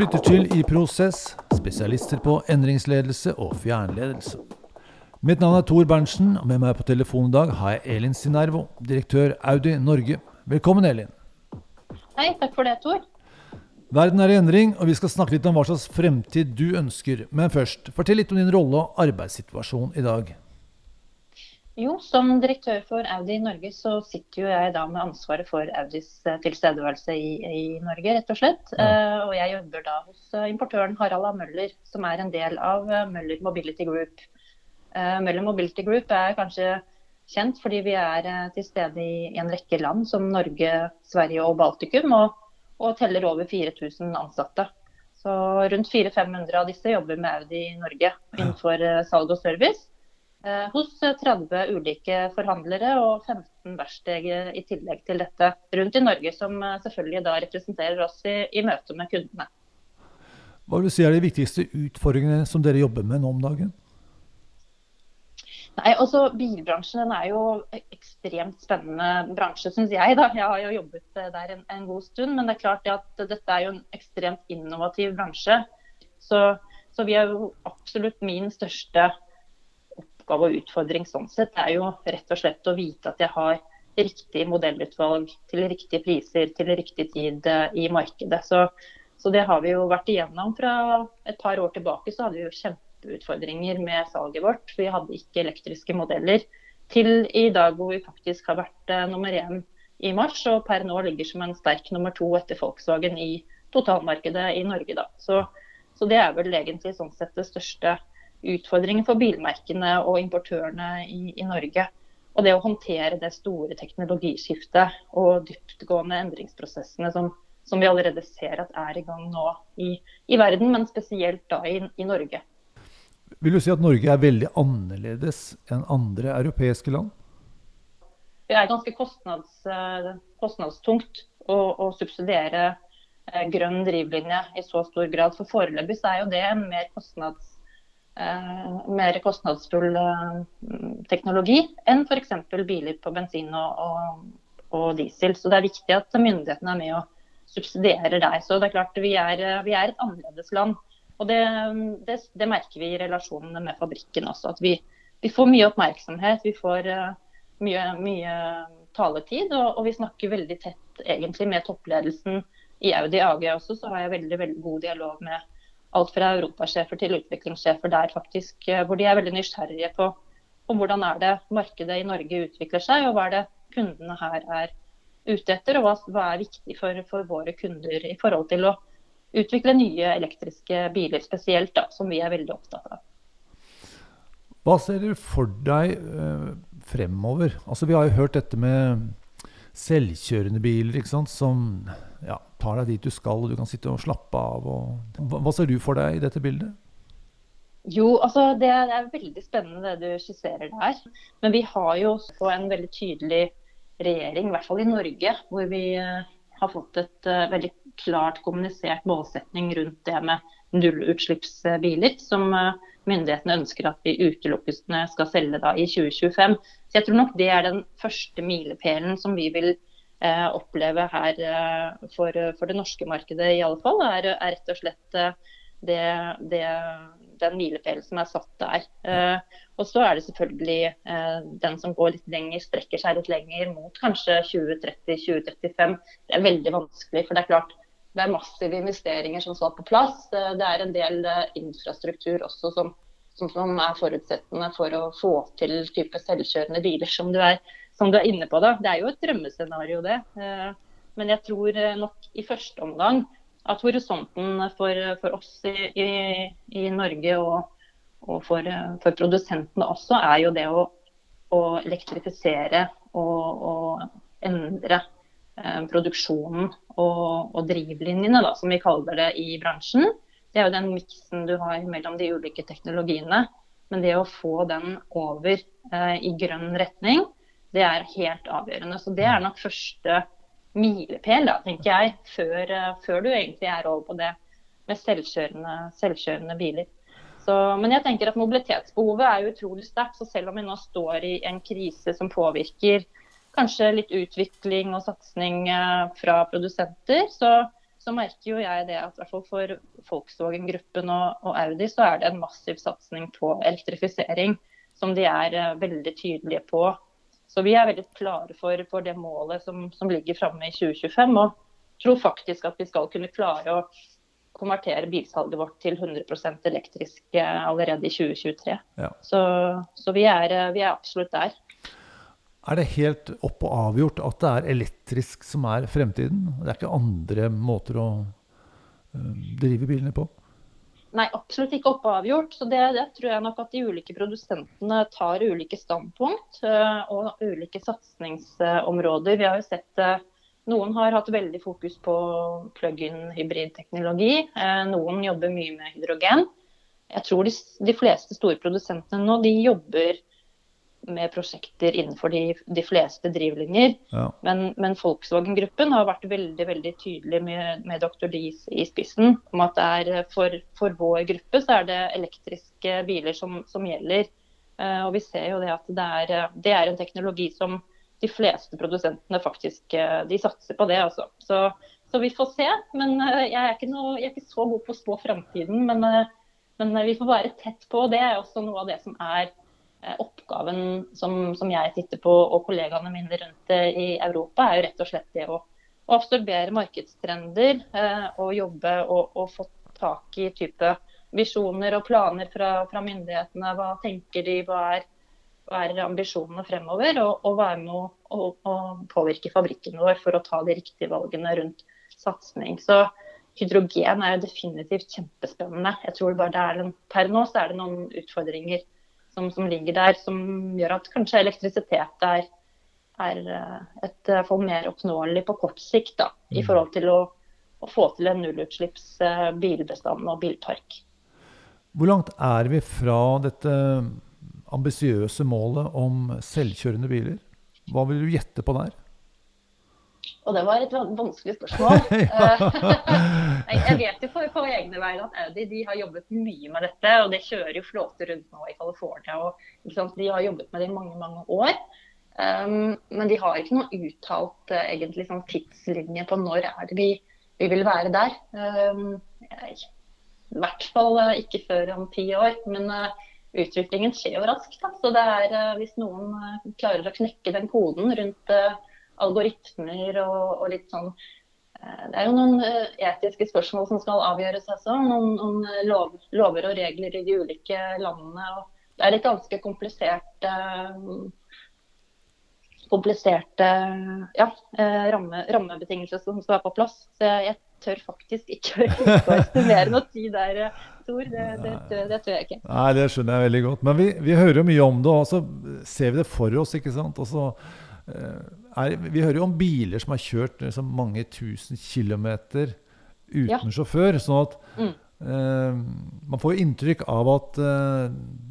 lytter til I Prosess, spesialister på endringsledelse og fjernledelse. Mitt navn er Tor Berntsen, og med meg på telefon i dag har jeg Elin Sinervo, direktør Audi Norge. Velkommen, Elin. Hei, takk for det, Tor. Verden er i endring, og vi skal snakke litt om hva slags fremtid du ønsker. Men først, fortell litt om din rolle og arbeidssituasjon i dag. Jo, som direktør for Audi i Norge, så sitter jo jeg da med ansvaret for Audis eh, tilstedeværelse i, i Norge, rett og slett. Ja. Uh, og jeg jobber da hos uh, importøren Harald A. Møller, som er en del av uh, Møller Mobility Group. Møller Mobility Group er kanskje kjent fordi vi er til stede i en rekke land som Norge, Sverige og Baltikum, og, og teller over 4000 ansatte. Så rundt 400-500 av disse jobber med Audi i Norge innenfor salg og service. Eh, hos 30 ulike forhandlere og 15 verksteder i tillegg til dette rundt i Norge, som eh, selvfølgelig da representerer oss i, i møte med kundene. Hva vil du si er de viktigste utfordringene som dere jobber med nå om dagen? Nei, altså Bilbransjen den er jo ekstremt spennende bransje, syns jeg. da. Jeg har jo jobbet eh, der en, en, god stund. Men det er klart at dette er jo en ekstremt innovativ bransje. Så, så vi er jo absolutt min største oppgave og utfordring sånn sett er jo rett og slett å vite at jeg har riktig modellutvalg til riktige priser til riktig tid eh, i markedet. Så, så, det har vi jo vært igjennom fra et par år tilbake. Så hadde vi jo kjempeutfordringer med salget vårt. Vi hadde ikke elektriske modeller. Til i dag hvor vi faktisk har vært uh, nummer én i mars, og per nå ligger som en sterk nummer to etter Volkswagen i totalmarkedet i Norge. Da. Så, så det er vel egentlig sånn sett det største utfordringen for bilmerkene og importørene i, i, Norge. Og det å håndtere det store teknologiskiftet og dyptgående endringsprosessene som, som vi allerede ser at er i gang nå i, i verden, men spesielt da i, i, Norge. Vil du si at Norge er veldig annerledes enn andre europeiske land? Det er ganske kostnads, kostnadstungt å, å subsidiere eh, grønn drivlinje i så stor grad. For foreløpig er jo det en mer kostnads mer kostnadsfull eh, teknologi enn f.eks. biler på bensin og, og, og, diesel. Så det er viktig at myndighetene er med og subsidierer der. Så det er klart vi er, vi er et annerledes land. Og det, det, det, merker vi i relasjonene med fabrikken også. At vi, vi får mye oppmerksomhet, vi får mye, mye, taletid. Og, og, vi snakker veldig tett egentlig med toppledelsen i Audi AG også. Så har jeg veldig, veldig god dialog med alt fra europasjefer til utviklingssjefer der, faktisk. Eh, hvor de er veldig nysgjerrige på, på hvordan er det markedet i Norge utvikler seg, og hva er det kundene her er ute etter, og hva, hva er viktig for, for, våre kunder i forhold til å utvikle nye elektriske biler spesielt, da, som vi er veldig opptatt av. Hva ser du for deg eh, fremover? Altså, vi har jo hørt dette med selvkjørende biler ikke sant? som ja, tar deg dit du skal, og du kan sitte og slappe av. Og... Hva ser du for deg i dette bildet? Jo, altså det, er veldig spennende det du skisserer der. Men vi har jo også en veldig tydelig regjering, i hvert fall i Norge, hvor vi uh, har fått et uh, veldig klart kommunisert målsetning rundt det med nullutslippsbiler, som uh, myndighetene ønsker at vi utelukkende skal selge da i 2025. Så jeg tror nok det er den første milepælen som vi vil eh, oppleve her eh, for, for, det norske markedet i alle fall, er, er rett og slett eh, det, det, den milepælen som er satt der. Eh, og så er det selvfølgelig eh, den som går litt lenger, strekker seg litt lenger mot kanskje 2030-2035. Det er veldig vanskelig, for det er klart det er massive investeringer som skal på plass. Eh, det er en del eh, infrastruktur også som, som, er forutsettende for å få til type selvkjørende biler, som du, er, som du er inne på. Da. Det er jo et drømmescenario, det. Eh, men jeg tror nok i første omgang at horisonten for, for oss i, i, i, Norge og, og for, for, produsentene også, er jo det å, å elektrifisere og, og endre Eh, produksjonen og, og drivlinjene, da, som vi kaller det i bransjen. Det er jo den miksen du har mellom de ulike teknologiene. Men det å få den over eh, i grønn retning, det er helt avgjørende. Så det er nok første milepæl, tenker jeg, før, uh, før, du egentlig er over på det med selvkjørende, selvkjørende biler. Så, men jeg tenker at mobilitetsbehovet er utrolig sterkt. Så selv om vi nå står i en krise som påvirker kanskje litt utvikling og satsing eh, fra produsenter, så, så merker jo jeg det at for Volkswagen-gruppen og, og, Audi så er det en massiv satsing på elektrifisering som de er uh, veldig tydelige på. Så vi er veldig klare for, for det målet som, som ligger framme i 2025. Og tror faktisk at vi skal kunne klare å konvertere bilsalget vårt til 100% elektrisk uh, allerede i 2023. Ja. Så, så vi, er, uh, vi er absolutt der. Er det helt opp og avgjort at det er elektrisk som er fremtiden? Det er ikke andre måter å drive bilene på? Nei, absolutt ikke oppe avgjort. Så det, det, tror jeg nok at de ulike produsentene tar ulike standpunkt uh, og ulike satsingsområder. Vi har jo sett uh, noen har hatt veldig fokus på plug-in hybridteknologi. Uh, noen jobber mye med hydrogen. Jeg tror de, de, fleste store produsentene nå de jobber med prosjekter innenfor de, de fleste drivlinjer. Ja. Men, men Volkswagen-gruppen har vært veldig veldig tydelig med, med Dr. Lees i spissen om at det er for, for, vår gruppe så er det elektriske biler som, som gjelder. Uh, og vi ser jo det at det er, det er, en teknologi som de fleste produsentene faktisk de satser på det. Altså. Så, så, vi får se. Men jeg, er noe, jeg, er ikke så god på å spå framtiden. Men, men vi får være tett på. Det er også noe av det som er Eh, oppgaven som, som, jeg sitter på og kollegaene mine rundt i Europa, er jo rett og slett det å, å absorbere markedstrender eh, og jobbe og, og, få tak i type visjoner og planer fra, fra myndighetene. Hva tenker de, hva er, hva er ambisjonene fremover? Og, og være med å, påvirke fabrikken vår for å ta de riktige valgene rundt satsing. Så hydrogen er jo definitivt kjempespennende. Jeg tror bare det er den, Per nå så er det noen utfordringer som, som, ligger der, som gjør at kanskje elektrisitet er, er eh, et for fall mer oppnåelig på kort sikt. Da, I mm. forhold til å, å få til en nullutslipps eh, bilbestand og bilpark. Hvor langt er vi fra dette ambisiøse målet om selvkjørende biler? Hva vil du gjette på der? Og det var et vanskelig spørsmål. jeg vet jo for, for egne veier at Audi de har jobbet mye med dette. Og det kjører jo flåter rundt nå i California. og De har jobbet med det i mange mange år. Um, men de har ikke noe uttalt uh, egentlig sånn tidslinje på når er det vi, vi vil være der. Um, jeg, I hvert fall uh, ikke før om ti år. Men uh, utviklingen skjer jo raskt. Da. Så det er, hvis noen klarer å knekke den koden rundt algoritmer og, og litt sånn eh, det er jo noen eh, etiske spørsmål som skal avgjøres også. Noen, noen eh, lov, lover og regler i de ulike landene. det er et ganske komplisert kompliserte ja, ramme, rammebetingelser som skal være på plass. Så jeg, jeg tør faktisk ikke å estimere noe tid der, Tor. Det, det, det, det, tør jeg ikke. Nei, Det skjønner jeg veldig godt. Men vi, vi hører jo mye om det, og så ser vi det for oss. ikke sant? Og så er, vi hører jo om biler som har kjørt liksom, mange tusen kilometer uten ja. sjåfør. sånn at mm. eh, man får inntrykk av at eh,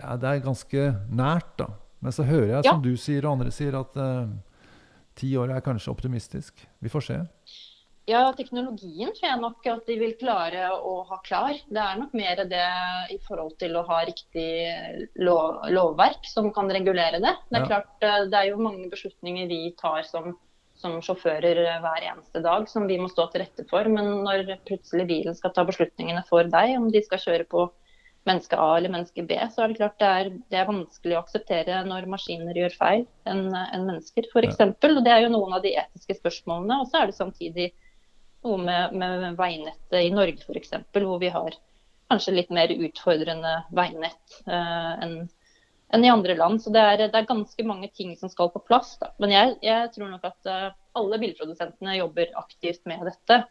ja, det er ganske nært. da. Men så hører jeg, ja. som du sier og andre sier, at eh, ti år er kanskje optimistisk. Vi får se. Ja, teknologien tror jeg nok at de vil klare å ha klar. Det er nok mer det i forhold til å ha riktig lov, lovverk som kan regulere det. Det er ja. klart, eh, det er jo mange beslutninger vi tar som, som, sjåfører hver eneste dag som vi må stå til rette for. Men når plutselig bilen skal ta beslutningene for deg, om de skal kjøre på menneske A eller menneske B, så er det klart det er, det er vanskelig å akseptere når maskiner gjør feil enn en mennesker, f.eks. Ja. Og det er jo noen av de etiske spørsmålene. Og så er det samtidig noe med, med veinettet i Norge f.eks., hvor vi har kanskje litt mer utfordrende veinett eh, enn enn i andre land. Så det er, det er, ganske mange ting som skal på plass. Da. Men jeg, jeg, tror nok at uh, alle bilprodusentene jobber aktivt med dette.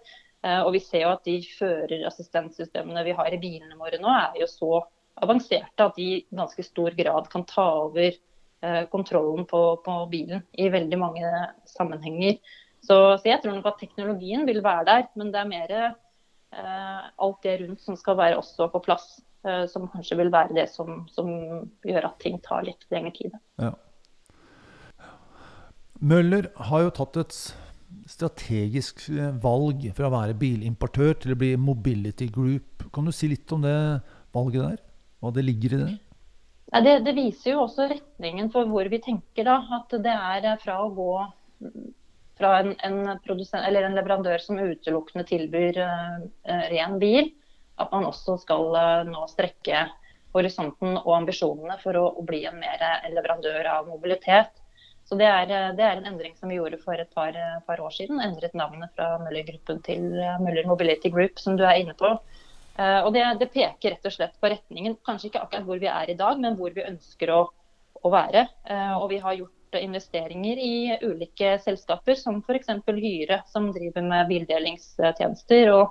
Uh, og vi ser jo at de førerassistentsystemene vi har i bilene våre nå, er jo så avanserte at de i ganske stor grad kan ta over uh, kontrollen på, på, bilen i veldig mange sammenhenger. Så, så, jeg tror nok at teknologien vil være der, men det er mer eh, alt det rundt som skal være også på plass. Eh, som kanskje vil være det som, som, gjør at ting tar litt lengre tid. Ja. Møller har jo tatt et strategisk eh, valg fra å være bilimportør til å bli mobility group. Kan du si litt om det valget der? Hva det ligger i det? Det, det viser jo også retningen for hvor vi tenker. da, At det er fra å gå fra en, en, en leverandør som utelukkende tilbyr uh, ren bil, at man også skal uh, nå strekke horisonten og ambisjonene for å, å bli en mer leverandør av mobilitet. Så det er, det er, en endring som vi gjorde for et par, par år siden. Endret navnet fra Møller-gruppen til Møller Mobility Group, som du er inne på. Uh, og det, det, peker rett og slett på retningen, kanskje ikke akkurat hvor vi er i dag, men hvor vi ønsker å, å være. Uh, og vi har gjort investeringer i ulike selskaper, som f.eks. Hyre, som driver med bildelingstjenester, og,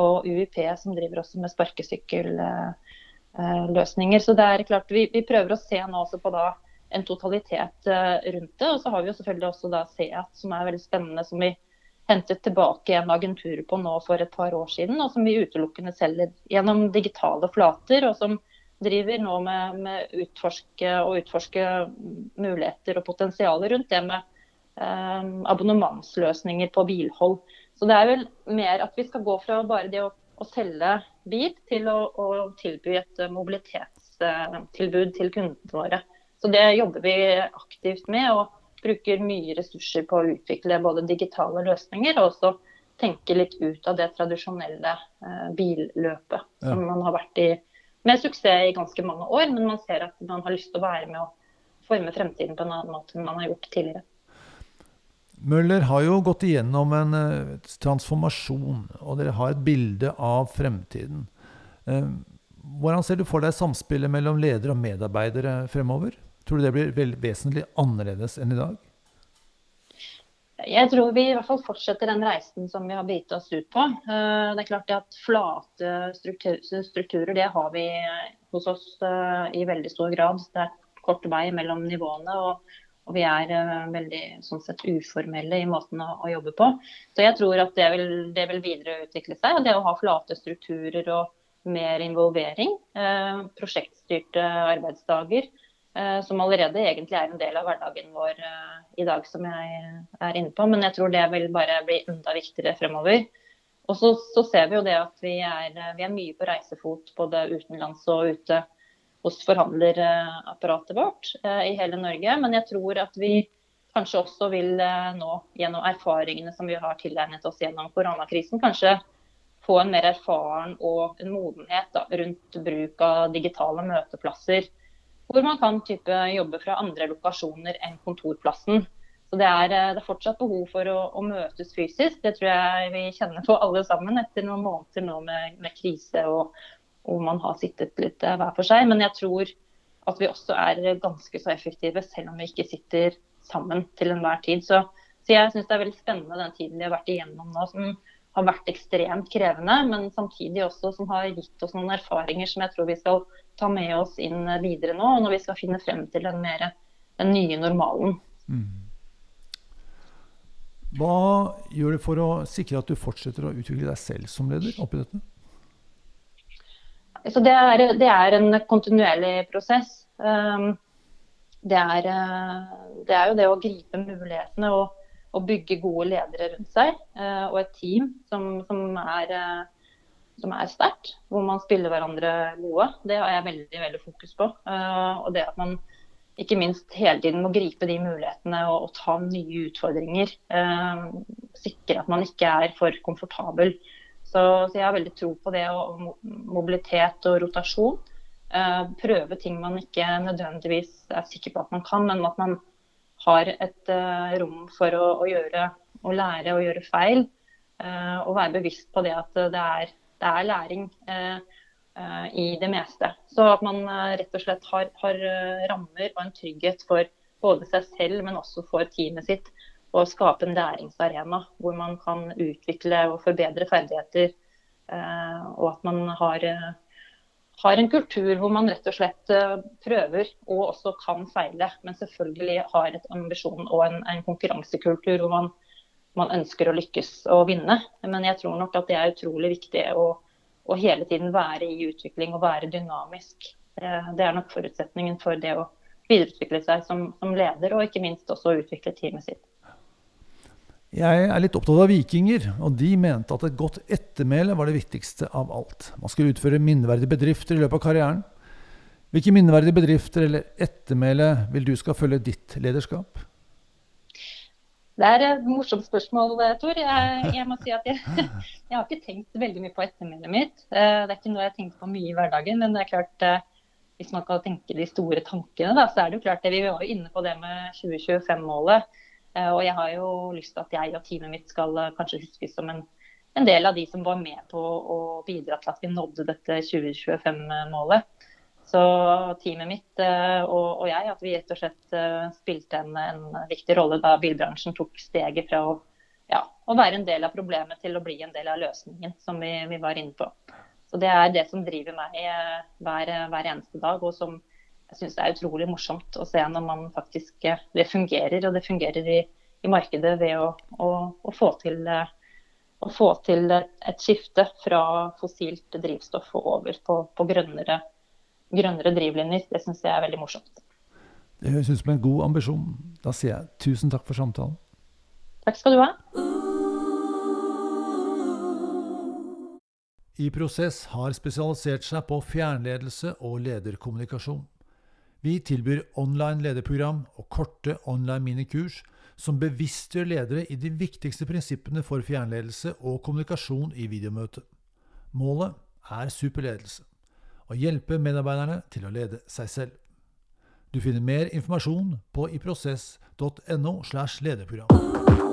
og, UiP, som driver også med sparkesykkelløsninger. Så det er klart, vi, vi, prøver å se nå også på da en totalitet eh, rundt det. Og så har vi jo selvfølgelig også da Seat, som er veldig spennende, som vi hentet tilbake en agentur på nå for et par år siden, og som vi utelukkende selger gjennom digitale flater. og som driver nå med, med utforske og utforske muligheter og potensialet rundt det med eh, abonnementsløsninger på bilhold. Så det er vel mer at vi skal gå fra bare det å, å selge bil til å, å tilby et mobilitetstilbud til kundene våre. Så det jobber vi aktivt med. og bruker mye ressurser på å utvikle både digitale løsninger og også tenke litt ut av det tradisjonelle eh, billøpet ja. som man har vært i med suksess i ganske mange år, men man ser at man har lyst til å være med og forme fremtiden på en annen måte enn man har gjort tidligere. Møller har jo gått igjennom en uh, transformasjon, og dere har et bilde av fremtiden. Uh, hvordan ser du for deg samspillet mellom ledere og medarbeidere fremover? Tror du det blir vesentlig annerledes enn i dag? Jeg tror vi i hvert fall fortsetter den reisen som vi har begitt oss ut på. Eh, det er klart at Flate strukturer det har vi hos oss eh, i veldig stor grad. Det er kort vei mellom nivåene. og, og vi er veldig sånn sett, uformelle i måten å, å, jobbe på. Så jeg tror at det vil, det vil videreutvikle seg. Det å ha flate strukturer og mer involvering. Prosjektstyrte arbeidsdager. Eh, som allerede egentlig er en del av hverdagen vår eh, i dag, som jeg er inne på. Men jeg tror det vil bare bli enda viktigere fremover. Og så, så ser vi jo det at vi er, vi er, mye på reisefot både utenlands og ute hos forhandlerapparatet vårt eh, i hele Norge. Men jeg tror at vi kanskje også vil nå, gjennom erfaringene som vi har tilegnet oss gjennom koronakrisen, kanskje få en mer erfaren og en modenhet da, rundt bruk av digitale møteplasser hvor man kan type, jobbe fra andre lokasjoner enn kontorplassen. Så det er, eh, det er fortsatt behov for å, å, møtes fysisk. Det tror jeg vi kjenner på alle sammen etter noen måneder nå med, med krise og, hvor man har sittet litt eh, hver for seg. Men jeg tror at vi også er ganske så effektive, selv om vi ikke sitter sammen til enhver tid. Så, så jeg syns det er veldig spennende den tiden vi har vært igjennom nå, som har vært ekstremt krevende, men samtidig også som har gitt oss noen erfaringer som jeg tror vi skal ta med oss inn videre nå, når vi skal finne frem til den, mer, den nye normalen. Mm. Hva gjør du for å sikre at du fortsetter å utvikle deg selv som leder oppi dette? Så det, er, det er en kontinuerlig prosess. Um, det er, uh, det er, jo det å gripe mulighetene og, og bygge gode ledere rundt seg. Uh, og et team som, som er uh, som er sterkt, hvor man spiller hverandre gode. Det har jeg veldig, veldig fokus på. Uh, og det at man ikke minst hele tiden må gripe de mulighetene og, og ta nye utfordringer. Sikre at man ikke er for komfortabel. Så, så, jeg har veldig tro på det og, mobilitet og rotasjon. Prøve ting man ikke nødvendigvis er sikker på at man kan, men at man har et rom for å, å, gjøre å lære å gjøre feil. og være bevisst på det at det er det er læring uh, i det meste. Så at man rett og slett har, har, rammer og en trygghet for både seg selv, men også for teamet sitt. Og skape en læringsarena hvor man kan utvikle og forbedre ferdigheter. Og at man har, har en kultur hvor man rett og slett prøver og også kan feile. Men selvfølgelig har et ambisjon og en, en konkurransekultur hvor man man ønsker å lykkes og vinne. Men jeg tror nok at det er utrolig viktig å, å hele tiden være i utvikling og være dynamisk. Det er nok forutsetningen for det å videreutvikle seg som, som leder, og ikke minst også utvikle teamet sitt. Jeg er litt opptatt av vikinger, og de mente at et godt ettermæle var det viktigste av alt. Man skulle utføre minneverdige bedrifter i løpet av karrieren. Hvilke minneverdige bedrifter eller ettermæle vil du skal følge ditt lederskap? Det er et morsomt spørsmål, Tor. Jeg, jeg må si at jeg, jeg, har ikke tenkt veldig mye på ettermælet mitt. Eh, det er ikke noe jeg tenker på mye i hverdagen. Men det er klart, eh, hvis man kan tenke de store tankene, da, så er det jo klart det. Vi var jo inne på det med 2025-målet. Eh, og jeg har jo lyst til at jeg og teamet mitt skal kanskje huskes som en, en del av de som var med på å bidra til at vi nådde dette 2025-målet. Så teamet mitt uh, og, og, jeg, at vi rett og slett spilte en, en, viktig rolle da bilbransjen tok steget fra å, ja, å, være en del av problemet til å bli en del av løsningen, som vi, vi var inne på. Så Det er det som driver meg hver, hver, eneste dag, og som jeg syns er utrolig morsomt å se når man faktisk det fungerer. Og det fungerer i, i markedet ved å, å, å få til å få til et skifte fra fossilt drivstoff og over på, på grønnere grønnere drivlinjer. Det syns jeg er veldig morsomt. Det høres ut som en god ambisjon. Da sier jeg tusen takk for samtalen. Takk skal du ha. I Prosess har spesialisert seg på fjernledelse og lederkommunikasjon. Vi tilbyr online lederprogram og korte online minikurs som bevisstgjør ledere i de viktigste prinsippene for fjernledelse og kommunikasjon i videomøte. Målet er superledelse og hjelpe medarbeiderne til å lede seg selv. Du finner mer informasjon på iprosess.no. slash lederprogram.